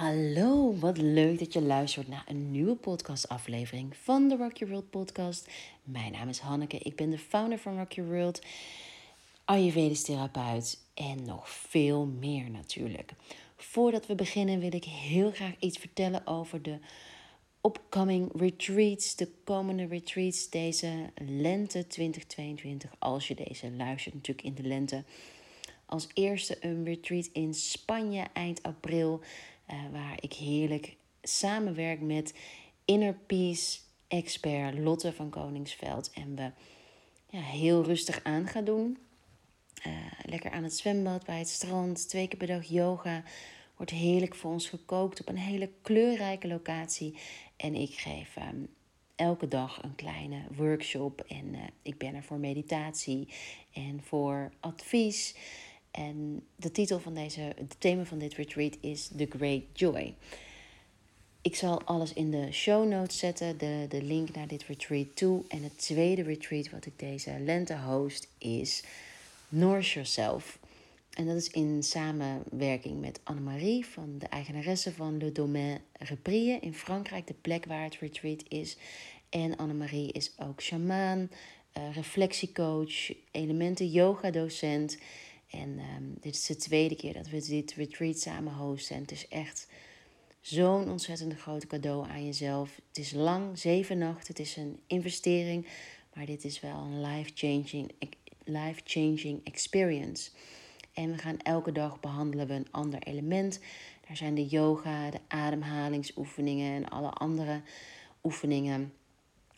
Hallo, wat leuk dat je luistert naar een nieuwe podcastaflevering van de Rock Your World podcast. Mijn naam is Hanneke, ik ben de founder van Rock Your World, Ayurvedisch therapeut en nog veel meer natuurlijk. Voordat we beginnen wil ik heel graag iets vertellen over de upcoming retreats, de komende retreats deze lente 2022. Als je deze luistert natuurlijk in de lente. Als eerste een retreat in Spanje eind april. Uh, waar ik heerlijk samenwerk met Inner Peace expert Lotte van Koningsveld. En we ja, heel rustig aan gaan doen. Uh, lekker aan het zwembad, bij het strand, twee keer per dag yoga. Wordt heerlijk voor ons gekookt op een hele kleurrijke locatie. En ik geef um, elke dag een kleine workshop. En uh, ik ben er voor meditatie en voor advies. En de titel van deze, het thema van dit retreat is The Great Joy. Ik zal alles in de show notes zetten, de, de link naar dit retreat toe. En het tweede retreat wat ik deze lente host is Nourish Yourself. En dat is in samenwerking met Annemarie van de eigenaresse van Le Domaine Reprie in Frankrijk, de plek waar het retreat is. En Annemarie is ook shamaan, uh, reflectiecoach, elementen yoga docent. En um, dit is de tweede keer dat we dit retreat samen hosten. En het is echt zo'n ontzettend groot cadeau aan jezelf. Het is lang, zeven nachten. Het is een investering. Maar dit is wel een life-changing life -changing experience. En we gaan elke dag behandelen we een ander element. Daar zijn de yoga, de ademhalingsoefeningen en alle andere oefeningen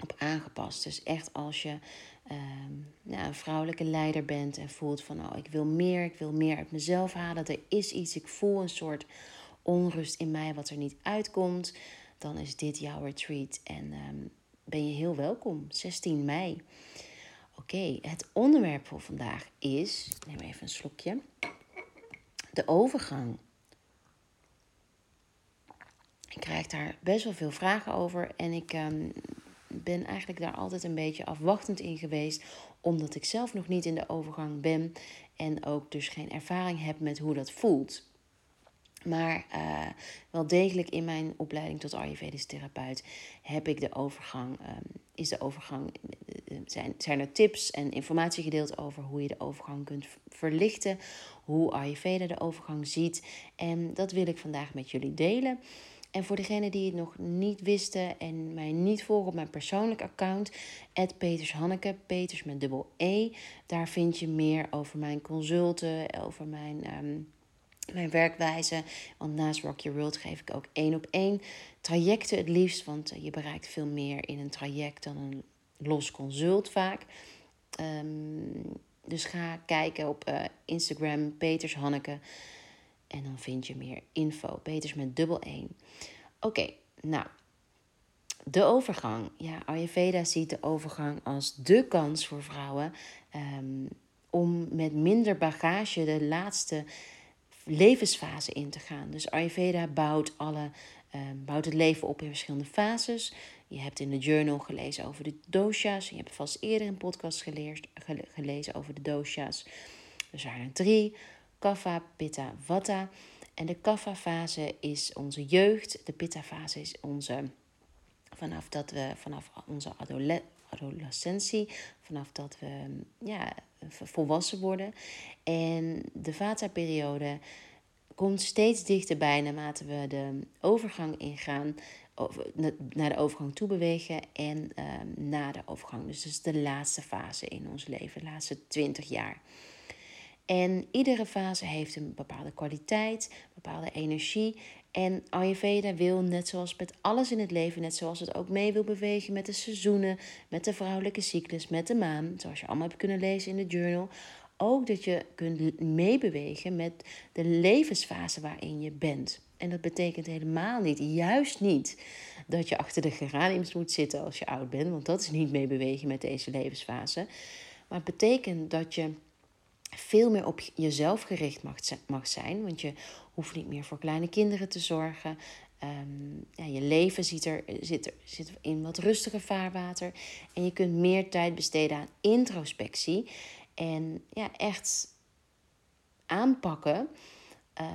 op aangepast. Dus echt als je um, nou, een vrouwelijke leider bent en voelt van oh, ik wil meer, ik wil meer uit mezelf halen. Er is iets, ik voel een soort onrust in mij wat er niet uitkomt. Dan is dit jouw retreat en um, ben je heel welkom. 16 mei. Oké, het onderwerp voor vandaag is, neem even een slokje, de overgang. Ik krijg daar best wel veel vragen over en ik um, ben eigenlijk daar altijd een beetje afwachtend in geweest, omdat ik zelf nog niet in de overgang ben en ook dus geen ervaring heb met hoe dat voelt. Maar uh, wel degelijk in mijn opleiding tot Ayurvedisch therapeut heb ik de overgang, um, is de overgang, eh, zijn, zijn er tips en informatie gedeeld over hoe je de overgang kunt verlichten, hoe Ayurveda de overgang ziet. En dat wil ik vandaag met jullie delen. En voor degenen die het nog niet wisten en mij niet volgen op mijn persoonlijk account, Peters Hanneke, Peters met dubbel E. Daar vind je meer over mijn consulten, over mijn, um, mijn werkwijze. Want naast Rock Your World geef ik ook één op één trajecten het liefst. Want je bereikt veel meer in een traject dan een los consult vaak. Um, dus ga kijken op uh, Instagram, Peters Hanneke. En dan vind je meer info. Peters met dubbel 1. Oké, nou. De overgang. Ja, Ayurveda ziet de overgang als de kans voor vrouwen um, om met minder bagage de laatste levensfase in te gaan. Dus Ayurveda bouwt, alle, um, bouwt het leven op in verschillende fases. Je hebt in de journal gelezen over de dosha's. Je hebt vast eerder een podcast gelezen over de dosha's. Er zijn er drie. Kapha, Pitta, Vata. En de Kapha-fase is onze jeugd. De Pitta-fase is onze vanaf dat we vanaf onze adolescentie, vanaf dat we ja, volwassen worden. En de Vata-periode komt steeds dichterbij naarmate we de overgang ingaan, naar de overgang toe bewegen en um, na de overgang. Dus is de laatste fase in ons leven, de laatste 20 jaar. En iedere fase heeft een bepaalde kwaliteit, bepaalde energie. En Ayurveda wil, net zoals met alles in het leven, net zoals het ook mee wil bewegen met de seizoenen, met de vrouwelijke cyclus, met de maan, zoals je allemaal hebt kunnen lezen in de journal, ook dat je kunt meebewegen met de levensfase waarin je bent. En dat betekent helemaal niet, juist niet, dat je achter de geraniums moet zitten als je oud bent, want dat is niet meebewegen met deze levensfase. Maar het betekent dat je veel meer op jezelf gericht mag, zijn. Want je hoeft niet meer voor kleine kinderen te zorgen. Um, ja, je leven zit, er, zit, er, zit in wat rustiger vaarwater. En je kunt meer tijd besteden aan introspectie. En ja, echt aanpakken uh,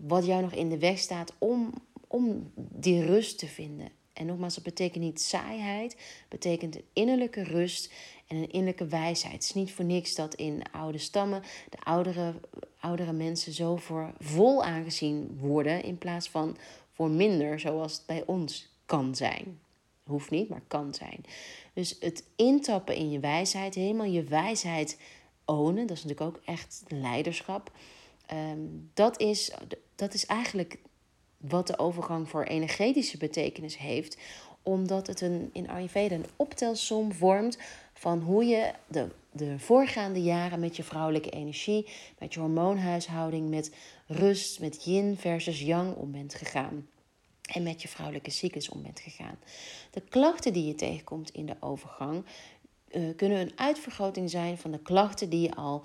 wat jou nog in de weg staat om om die rust te vinden. En nogmaals, dat betekent niet saaiheid, betekent innerlijke rust en een innerlijke wijsheid. Het is niet voor niks dat in oude stammen de oudere, oudere mensen zo voor vol aangezien worden in plaats van voor minder, zoals het bij ons kan zijn. Hoeft niet, maar kan zijn. Dus het intappen in je wijsheid, helemaal je wijsheid ownen, dat is natuurlijk ook echt leiderschap. Ehm, dat, is, dat is eigenlijk wat de overgang voor energetische betekenis heeft, omdat het een, in Ayurveda een optelsom vormt van hoe je de, de voorgaande jaren met je vrouwelijke energie, met je hormoonhuishouding, met rust, met yin versus yang om bent gegaan. En met je vrouwelijke cyclus om bent gegaan. De klachten die je tegenkomt in de overgang uh, kunnen een uitvergroting zijn van de klachten die je al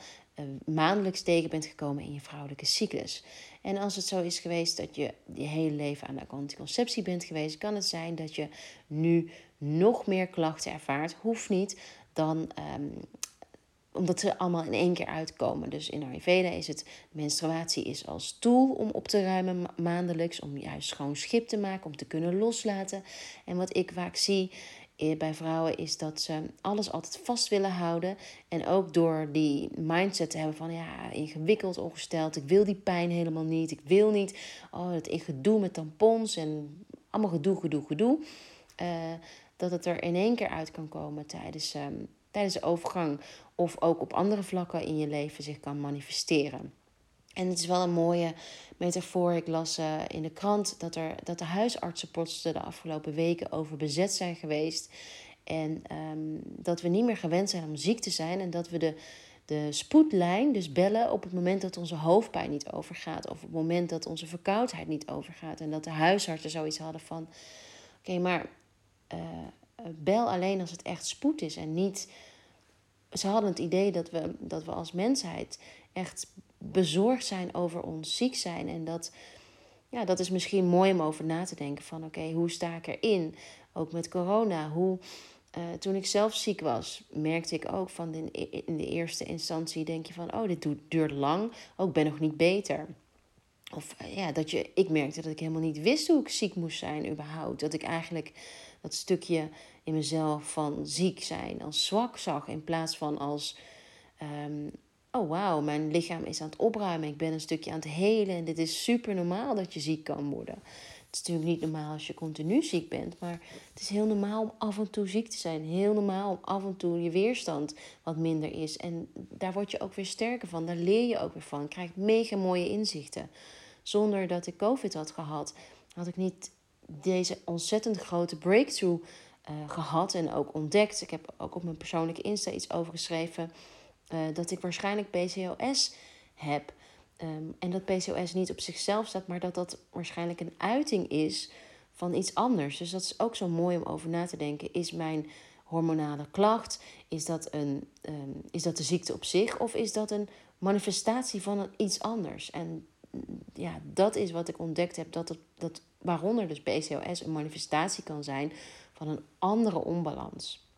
maandelijks tegen bent gekomen in je vrouwelijke cyclus. En als het zo is geweest dat je je hele leven aan de anticonceptie bent geweest, kan het zijn dat je nu nog meer klachten ervaart. Hoeft niet dan. Um, omdat ze allemaal in één keer uitkomen. Dus in Ayurveda is het menstruatie is als tool om op te ruimen maandelijks, om juist schoon schip te maken, om te kunnen loslaten. En wat ik vaak zie bij vrouwen is dat ze alles altijd vast willen houden. En ook door die mindset te hebben van ja, ingewikkeld, ongesteld. Ik wil die pijn helemaal niet. Ik wil niet. Oh, dat ik gedoe met tampons en allemaal gedoe, gedoe, gedoe. Uh, dat het er in één keer uit kan komen tijdens, um, tijdens de overgang. Of ook op andere vlakken in je leven zich kan manifesteren. En het is wel een mooie metafoor. Ik las uh, in de krant dat, er, dat de huisartsenposten de afgelopen weken overbezet zijn geweest. En um, dat we niet meer gewend zijn om ziek te zijn. En dat we de, de spoedlijn, dus bellen op het moment dat onze hoofdpijn niet overgaat. Of op het moment dat onze verkoudheid niet overgaat. En dat de huisartsen zoiets hadden van: oké, maar uh, bel alleen als het echt spoed is. En niet. Ze hadden het idee dat we, dat we als mensheid echt bezorgd zijn over ons ziek zijn. En dat, ja, dat is misschien mooi om over na te denken van oké, hoe sta ik erin? Ook met corona. Hoe, uh, toen ik zelf ziek was, merkte ik ook van in, de eerste instantie denk je van oh, dit duurt lang. Ook oh, ben nog niet beter. Of uh, ja, dat je, ik merkte dat ik helemaal niet wist hoe ik ziek moest zijn überhaupt. Dat ik eigenlijk dat stukje in mezelf van ziek zijn als zwak zag in plaats van als um, oh wauw, mijn lichaam is aan het opruimen. Ik ben een stukje aan het helen. En dit is super normaal dat je ziek kan worden. Het is natuurlijk niet normaal als je continu ziek bent. Maar het is heel normaal om af en toe ziek te zijn. Heel normaal om af en toe je weerstand wat minder is. En daar word je ook weer sterker van. Daar leer je ook weer van. Je krijgt mega mooie inzichten. Zonder dat ik COVID had gehad, had ik niet deze ontzettend grote breakthrough uh, gehad en ook ontdekt. Ik heb ook op mijn persoonlijke Insta iets over geschreven dat ik waarschijnlijk PCOS heb. Um, en dat PCOS niet op zichzelf staat, maar dat dat waarschijnlijk een uiting is van iets anders. Dus dat is ook zo mooi om over na te denken. Is mijn hormonale klacht, is dat, een, um, is dat de ziekte op zich of is dat een manifestatie van iets anders? En ja, dat is wat ik ontdekt heb, dat, het, dat waaronder dus PCOS een manifestatie kan zijn van een andere onbalans.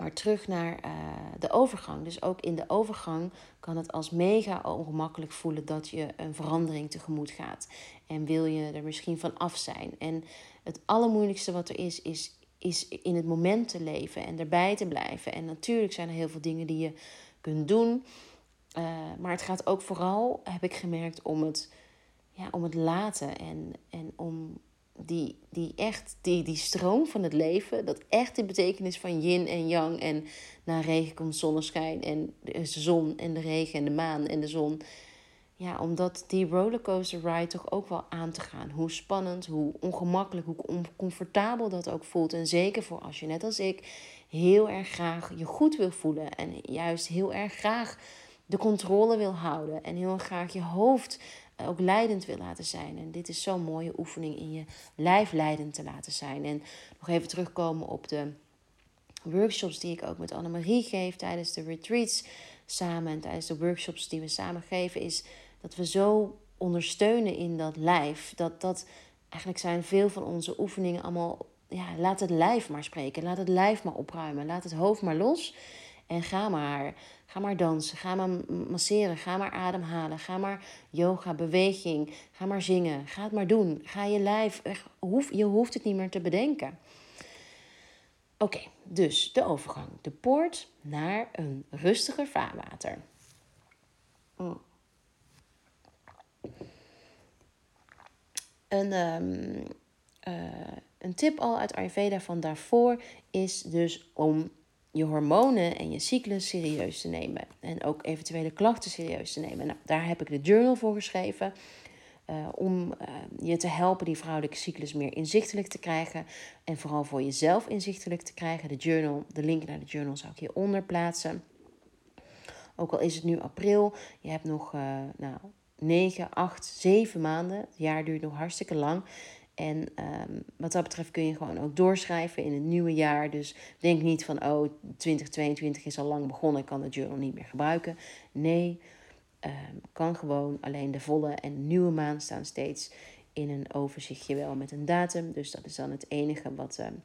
Maar terug naar uh, de overgang. Dus ook in de overgang kan het als mega ongemakkelijk voelen dat je een verandering tegemoet gaat. En wil je er misschien van af zijn. En het allermoeilijkste wat er is, is, is in het moment te leven en erbij te blijven. En natuurlijk zijn er heel veel dingen die je kunt doen. Uh, maar het gaat ook vooral, heb ik gemerkt, om het, ja, om het laten. En, en om die, die echt, die, die stroom van het leven, dat echt de betekenis van yin en yang en na regen komt zonneschijn en de zon en de regen en de maan en de zon. Ja, omdat die rollercoaster ride toch ook wel aan te gaan. Hoe spannend, hoe ongemakkelijk, hoe oncomfortabel dat ook voelt. En zeker voor als je net als ik heel erg graag je goed wil voelen en juist heel erg graag de controle wil houden en heel graag je hoofd ook leidend wil laten zijn. En dit is zo'n mooie oefening in je lijf leidend te laten zijn. En nog even terugkomen op de workshops die ik ook met Annemarie geef tijdens de retreats samen en tijdens de workshops die we samen geven, is dat we zo ondersteunen in dat lijf. Dat dat eigenlijk zijn veel van onze oefeningen allemaal. Ja, laat het lijf maar spreken. Laat het lijf maar opruimen. Laat het hoofd maar los. En ga maar. Ga maar dansen, ga maar masseren, ga maar ademhalen, ga maar yoga, beweging, ga maar zingen. Ga het maar doen. Ga je lijf, je hoeft het niet meer te bedenken. Oké, dus de overgang. De poort naar een rustiger vaarwater. Mm. Een, um, een tip al uit Ayurveda van daarvoor is dus om je hormonen en je cyclus serieus te nemen. En ook eventuele klachten serieus te nemen. Nou, daar heb ik de journal voor geschreven. Uh, om uh, je te helpen die vrouwelijke cyclus meer inzichtelijk te krijgen. En vooral voor jezelf inzichtelijk te krijgen. De journal, de link naar de journal zou ik hieronder plaatsen. Ook al is het nu april, je hebt nog uh, nou, 9, 8, 7 maanden. Het jaar duurt nog hartstikke lang. En um, wat dat betreft kun je gewoon ook doorschrijven in het nieuwe jaar. Dus denk niet van, oh, 2022 is al lang begonnen, ik kan de journal niet meer gebruiken. Nee, um, kan gewoon alleen de volle en nieuwe maand staan steeds in een overzichtje wel met een datum. Dus dat is dan het enige wat, um,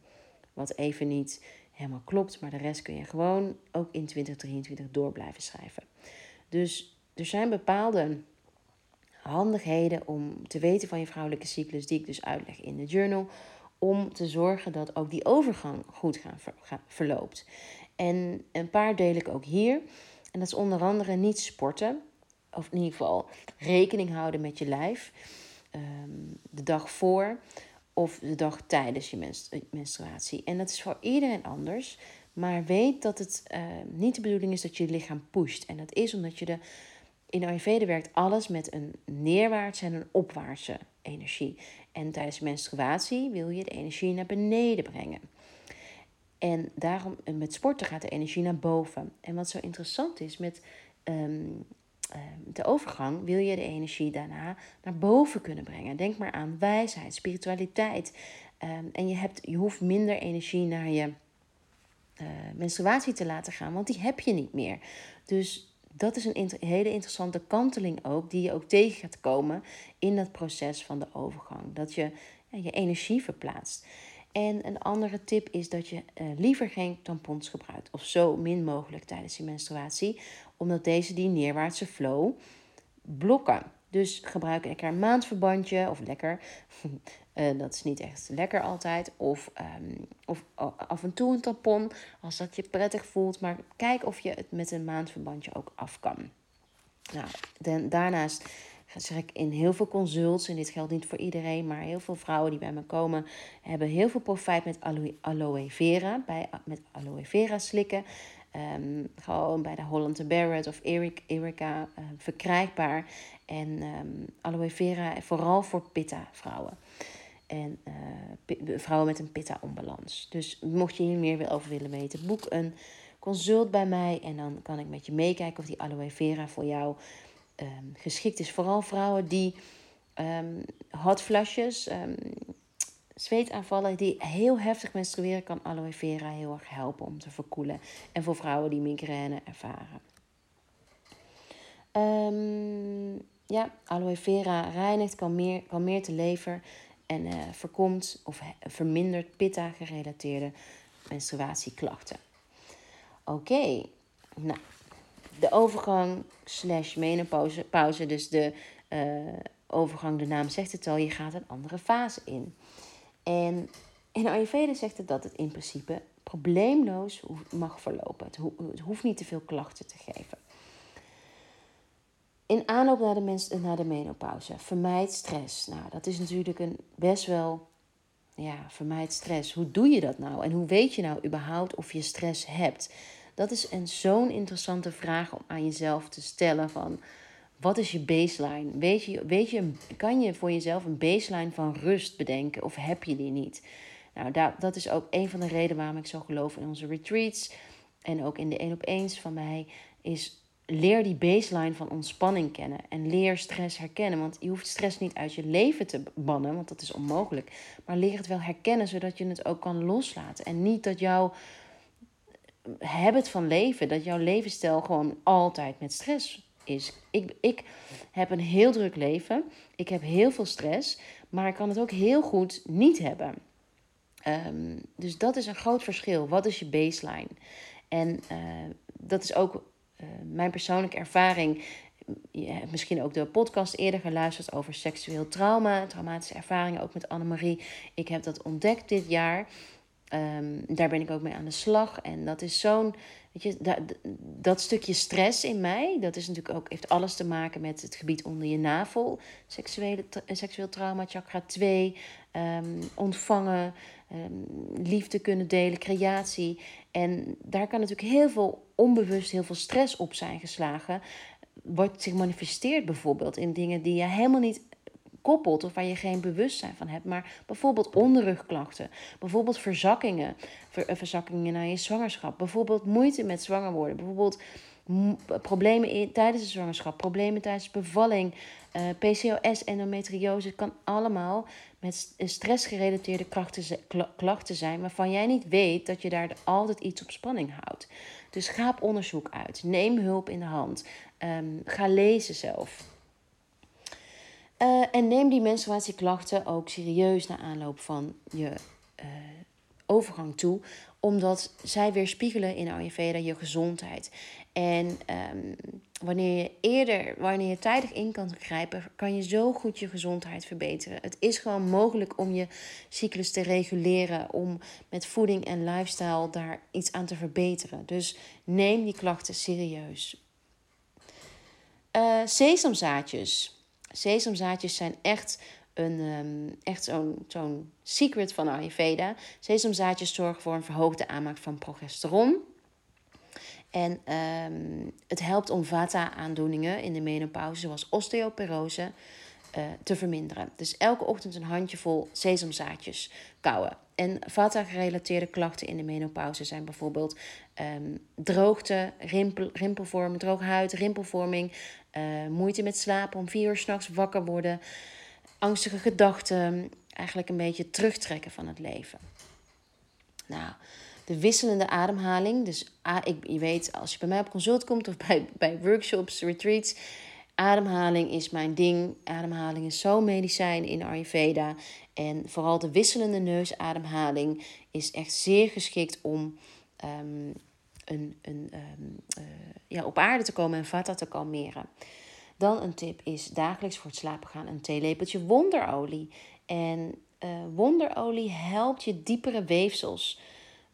wat even niet helemaal klopt. Maar de rest kun je gewoon ook in 2023 door blijven schrijven. Dus er zijn bepaalde handigheden om te weten van je vrouwelijke cyclus, die ik dus uitleg in de journal, om te zorgen dat ook die overgang goed gaan verloopt. En een paar deel ik ook hier. En dat is onder andere niet sporten, of in ieder geval rekening houden met je lijf. Ehm, de dag voor of de dag tijdens je menstruatie. En dat is voor iedereen anders. Maar weet dat het uh, niet de bedoeling is dat je je lichaam pusht. En dat is omdat je de in Ayurveda werkt alles met een neerwaartse en een opwaartse energie. En tijdens menstruatie wil je de energie naar beneden brengen. En daarom, met sporten gaat de energie naar boven. En wat zo interessant is met um, de overgang, wil je de energie daarna naar boven kunnen brengen. Denk maar aan wijsheid, spiritualiteit. Um, en je, hebt, je hoeft minder energie naar je uh, menstruatie te laten gaan, want die heb je niet meer. Dus dat is een hele interessante kanteling ook, die je ook tegen gaat komen in dat proces van de overgang. Dat je ja, je energie verplaatst. En een andere tip is dat je uh, liever geen tampons gebruikt, of zo min mogelijk tijdens je menstruatie, omdat deze die neerwaartse flow blokken. Dus gebruik lekker een maandverbandje of lekker. Uh, dat is niet echt lekker altijd. Of, um, of af en toe een tampon als dat je prettig voelt. Maar kijk of je het met een maandverbandje ook af kan. Nou, dan, daarnaast zeg ik in heel veel consults, en dit geldt niet voor iedereen, maar heel veel vrouwen die bij me komen, hebben heel veel profijt met aloe, aloe vera. Bij, met aloe vera slikken. Um, gewoon bij de Holland Barrett of Eric, Erica uh, verkrijgbaar. En um, aloe vera vooral voor pitta vrouwen. En uh, vrouwen met een pitta-onbalans. Dus mocht je hier meer over willen weten, boek een consult bij mij. En dan kan ik met je meekijken of die aloe vera voor jou geschikt is. Vooral vrouwen die um, hotflashes, um, zweetaanvallen, die heel heftig menstrueren, kan aloe vera heel erg helpen om te verkoelen. En voor vrouwen die migraine ervaren. ja, aloe vera reinigt, kan meer, te lever en uh, voorkomt of vermindert pitta-gerelateerde menstruatieklachten. Oké, nou, de overgang slash menopauze, pauze, dus de uh, overgang, de naam zegt het al, je gaat een andere fase in. En in Ayurveda zegt het dat het in principe probleemloos mag verlopen. Het, ho het hoeft niet te veel klachten te geven. In aanloop naar de, mens, naar de menopauze. Vermijd stress. Nou, dat is natuurlijk een best wel. Ja, vermijd stress. Hoe doe je dat nou? En hoe weet je nou überhaupt of je stress hebt? Dat is zo'n interessante vraag om aan jezelf te stellen van... Wat is je baseline? Weet je, weet je, kan je voor jezelf een baseline van rust bedenken of heb je die niet? Nou, dat, is ook een van de redenen waarom ik zo geloof in onze retreats en ook in de één op eens van mij, is leer die baseline van ontspanning kennen en leer stress herkennen. Want je hoeft stress niet uit je leven te bannen, want dat is onmogelijk. Maar leer het wel herkennen, zodat je het ook kan loslaten. En niet dat jouw habit van leven, dat jouw levensstijl gewoon altijd met stress is. Ik, ik heb een heel druk leven, ik heb heel veel stress, maar ik kan het ook heel goed niet hebben. Um, dus dat is een groot verschil. Wat is je baseline? En uh, dat is ook uh, mijn persoonlijke ervaring. Je hebt misschien ook de podcast eerder geluisterd over seksueel trauma, traumatische ervaringen, ook met Annemarie. Ik heb dat ontdekt dit jaar. Um, daar ben ik ook mee aan de slag. En dat is zo'n Weet je, dat, stukje stress in mij, dat is natuurlijk ook, heeft alles te maken met het gebied onder je navel. Seksuele, eh, seksueel trauma, chakra 2, ehm, ontvangen, um, liefde kunnen delen, creatie. En daar kan natuurlijk heel veel onbewust, heel veel stress op zijn geslagen. Wat zich manifesteert bijvoorbeeld in dingen die je helemaal niet koppelt of waar je geen bewustzijn van hebt. Maar bijvoorbeeld onderrugklachten, bijvoorbeeld verzakkingen, ver, verzakkingen na je zwangerschap, bijvoorbeeld moeite met zwanger worden, bijvoorbeeld problemen tijdens de zwangerschap, problemen tijdens bevalling, eh, PCOS, endometriose, kan allemaal met stressgerelateerde klachten zijn waarvan jij niet weet dat je daar altijd iets op spanning houdt. Dus ga op onderzoek uit, neem hulp in de hand, ehm, ga lezen zelf. Uh, en neem die menstruatieklachten ook serieus na aanloop van je uh, overgang toe, omdat zij weerspiegelen in Ayurveda je gezondheid. En um, wanneer je eerder, wanneer je tijdig in kan grijpen, kan je zo goed je gezondheid verbeteren. Het is gewoon mogelijk om je cyclus te reguleren, om met voeding en lifestyle daar iets aan te verbeteren. Dus neem die klachten serieus. Uh, sesamzaadjes. Sesamzaadjes zijn echt, een, um, echt zo'n zo'n secret van Ayurveda. Sesamzaadjes zorgen voor een verhoogde aanmaak van progesteron. En um, het helpt om vata-aandoeningen in de menopauze, zoals osteoporose, uh, te verminderen. Dus elke ochtend een handjevol sesamzaadjes kauwen. En vata-gerelateerde klachten in de menopauze zijn bijvoorbeeld um, droogte, rimpel, rimpelvorming, droge huid, rimpelvorming, uh, moeite met slapen, om vier uur s'nachts wakker worden, angstige gedachten, eigenlijk een beetje terugtrekken van het leven. Nou, de wisselende ademhaling. Dus ik, je weet, als je bij mij op consult komt of bij, bij workshops, retreats, ademhaling is mijn ding. Ademhaling is zo'n medicijn in Ayurveda. En vooral de wisselende neusademhaling is echt zeer geschikt om um, een, een, um, uh, ja, op aarde te komen en vata te kalmeren. Dan een tip is dagelijks voor het slapen gaan een theelepeltje wonderolie. En uh, wonderolie helpt je diepere weefsels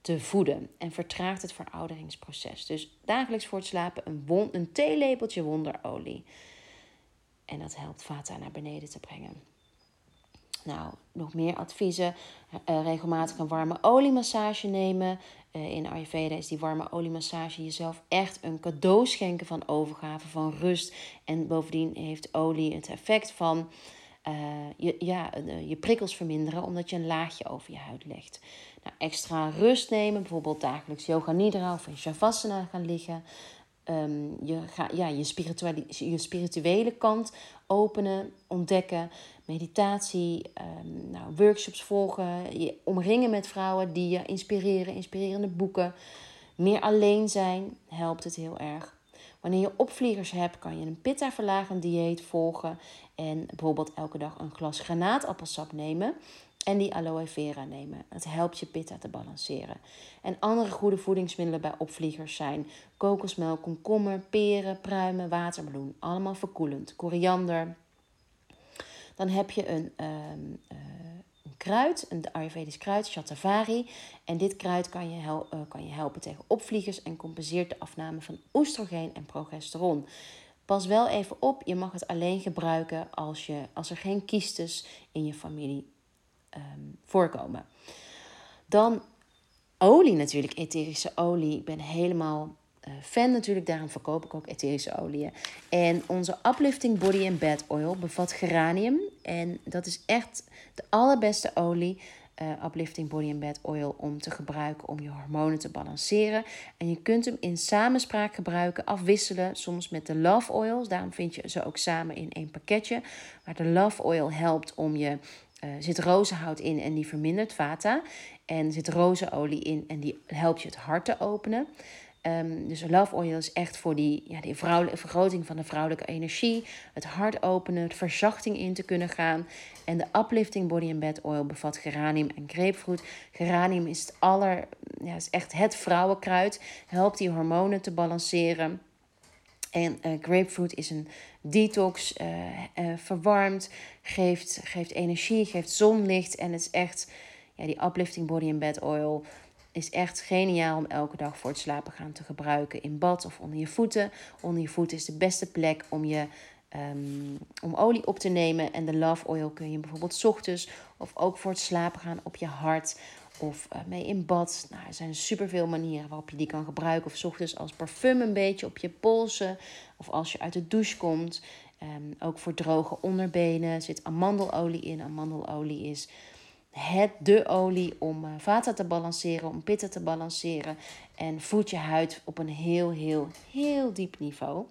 te voeden en vertraagt het verouderingsproces. Dus dagelijks voor het slapen een, een theelepeltje wonderolie. En dat helpt vata naar beneden te brengen. Nou, nog meer adviezen. Uh, regelmatig een warme oliemassage nemen. Uh, in Ayurveda is die warme oliemassage jezelf echt een cadeau schenken van overgave, van rust. En bovendien heeft olie het effect van je, ja, je prikkels verminderen, omdat je een laagje over je huid legt. Nou, extra rust nemen, bijvoorbeeld dagelijks yoga nidra of in shavasana gaan liggen. Um, je, ga, ja, je, spirituele, je spirituele kant openen, ontdekken. Meditatie, um, nou, workshops volgen. Je omringen met vrouwen die je inspireren, inspirerende boeken. Meer alleen zijn helpt het heel erg. Wanneer je opvliegers hebt, kan je een pitta-verlagend dieet volgen. En bijvoorbeeld elke dag een glas granaatappelsap nemen. En die aloe vera nemen. Het helpt je pitta te balanceren. En andere goede voedingsmiddelen bij opvliegers zijn kokosmelk, komkommer, peren, pruimen, watermeloen. Allemaal verkoelend. Koriander. Dan heb je een, um, uh, een kruid, een Ayurvedisch kruid, Shatavari. En dit kruid kan je, uh, kan je helpen tegen opvliegers en compenseert de afname van oestrogeen en progesteron. Pas wel even op, je mag het alleen gebruiken als, je, als er geen kiestes in je familie um, voorkomen. Dan olie natuurlijk, etherische olie. Ik ben helemaal uh, fan natuurlijk, daarom verkoop ik ook etherische oliën. En onze Uplifting Body and Bed Oil bevat geranium. En dat is echt de allerbeste olie. Uh, uplifting Body and Bed Oil om te gebruiken om je hormonen te balanceren. En je kunt hem in samenspraak gebruiken, afwisselen, soms met de Love Oils. Daarom vind je ze ook samen in één pakketje. Maar de Love Oil helpt om je uh, zit rozenhout in en die vermindert vata. En zit rozenolie in en die helpt je het hart te openen. Um, dus love oil is echt voor die, ja, die vrouwelijke vergroting van de vrouwelijke energie. Het hart openen, het verzachting in te kunnen gaan. En de uplifting body and bed oil bevat geranium en grapefruit. Geranium is het aller, ja, is echt het vrouwenkruid. Helpt die hormonen te balanceren. En uh, grapefruit is een detox, uh, uh, verwarmt, geeft, geeft energie, geeft zonlicht. En het is echt, ja, die uplifting body and bed oil is echt geniaal om elke dag voor het slapen gaan te gebruiken. In bad of onder je voeten. Onder je voeten is de beste plek om je um, om olie op te nemen. En de love oil kun je bijvoorbeeld ochtends of ook voor het slapen gaan op je hart of uh, mee in bad. Nou, er zijn superveel manieren waarop je die kan gebruiken. Of ochtends als parfum een beetje op je polsen. Of als je uit de douche komt. Um, ook voor droge onderbenen zit amandelolie in. Amandelolie is het de olie om uh, vata te balanceren, om pitten te balanceren. En voedt je huid op een heel, heel, heel diep niveau.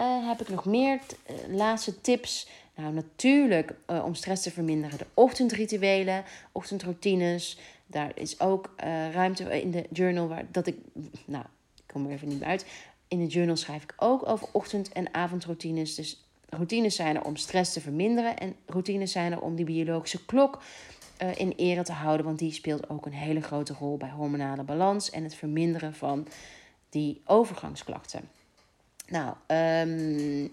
Uh, heb ik nog meer laatste tips? Nou, natuurlijk om stress te verminderen. De ochtendrituelen, ochtendroutines. Daar is ook ruimte in de journal waar dat ik. Nou, ik kom er even niet uit. In de journal schrijf ik ook over ochtend- en avondroutines. Dus routines zijn er om stress te verminderen. En routines zijn er om die biologische klok uh, in ere te houden. Want die speelt ook een hele grote rol bij hormonale balans en het verminderen van die overgangsklachten. Nou, um,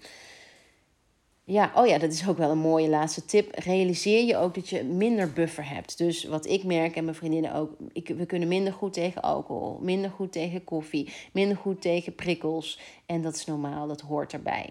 ja, oh ja, dat is ook wel een mooie laatste tip. Realiseer je ook dat je minder buffer hebt. Dus wat ik merk en mijn vriendinnen ook, ik, we kunnen minder goed tegen alcohol, minder goed tegen koffie, minder goed tegen prikkels. En dat is normaal, dat hoort erbij.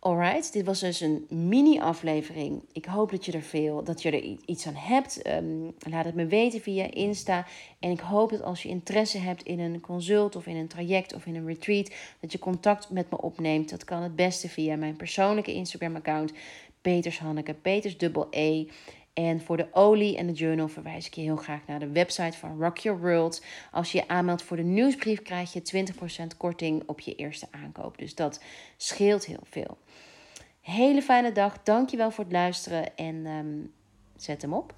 Alright, dit was dus een mini-aflevering. Ik hoop dat je er veel, dat je er iets aan hebt. Ehm, laat het me weten via Insta. En ik hoop dat als je interesse hebt in een consult of in een traject of in een retreat, dat je contact met me opneemt. Dat kan het beste via mijn persoonlijke Instagram-account, Peters Hanneke, Peters E. En voor de olie en de journal verwijs ik je heel graag naar de website van Rock Your World. Als je je aanmeldt voor de nieuwsbrief, krijg je 20% korting op je eerste aankoop. Dus dat scheelt heel veel. Hele fijne dag. Dankjewel voor het luisteren en um, zet hem op.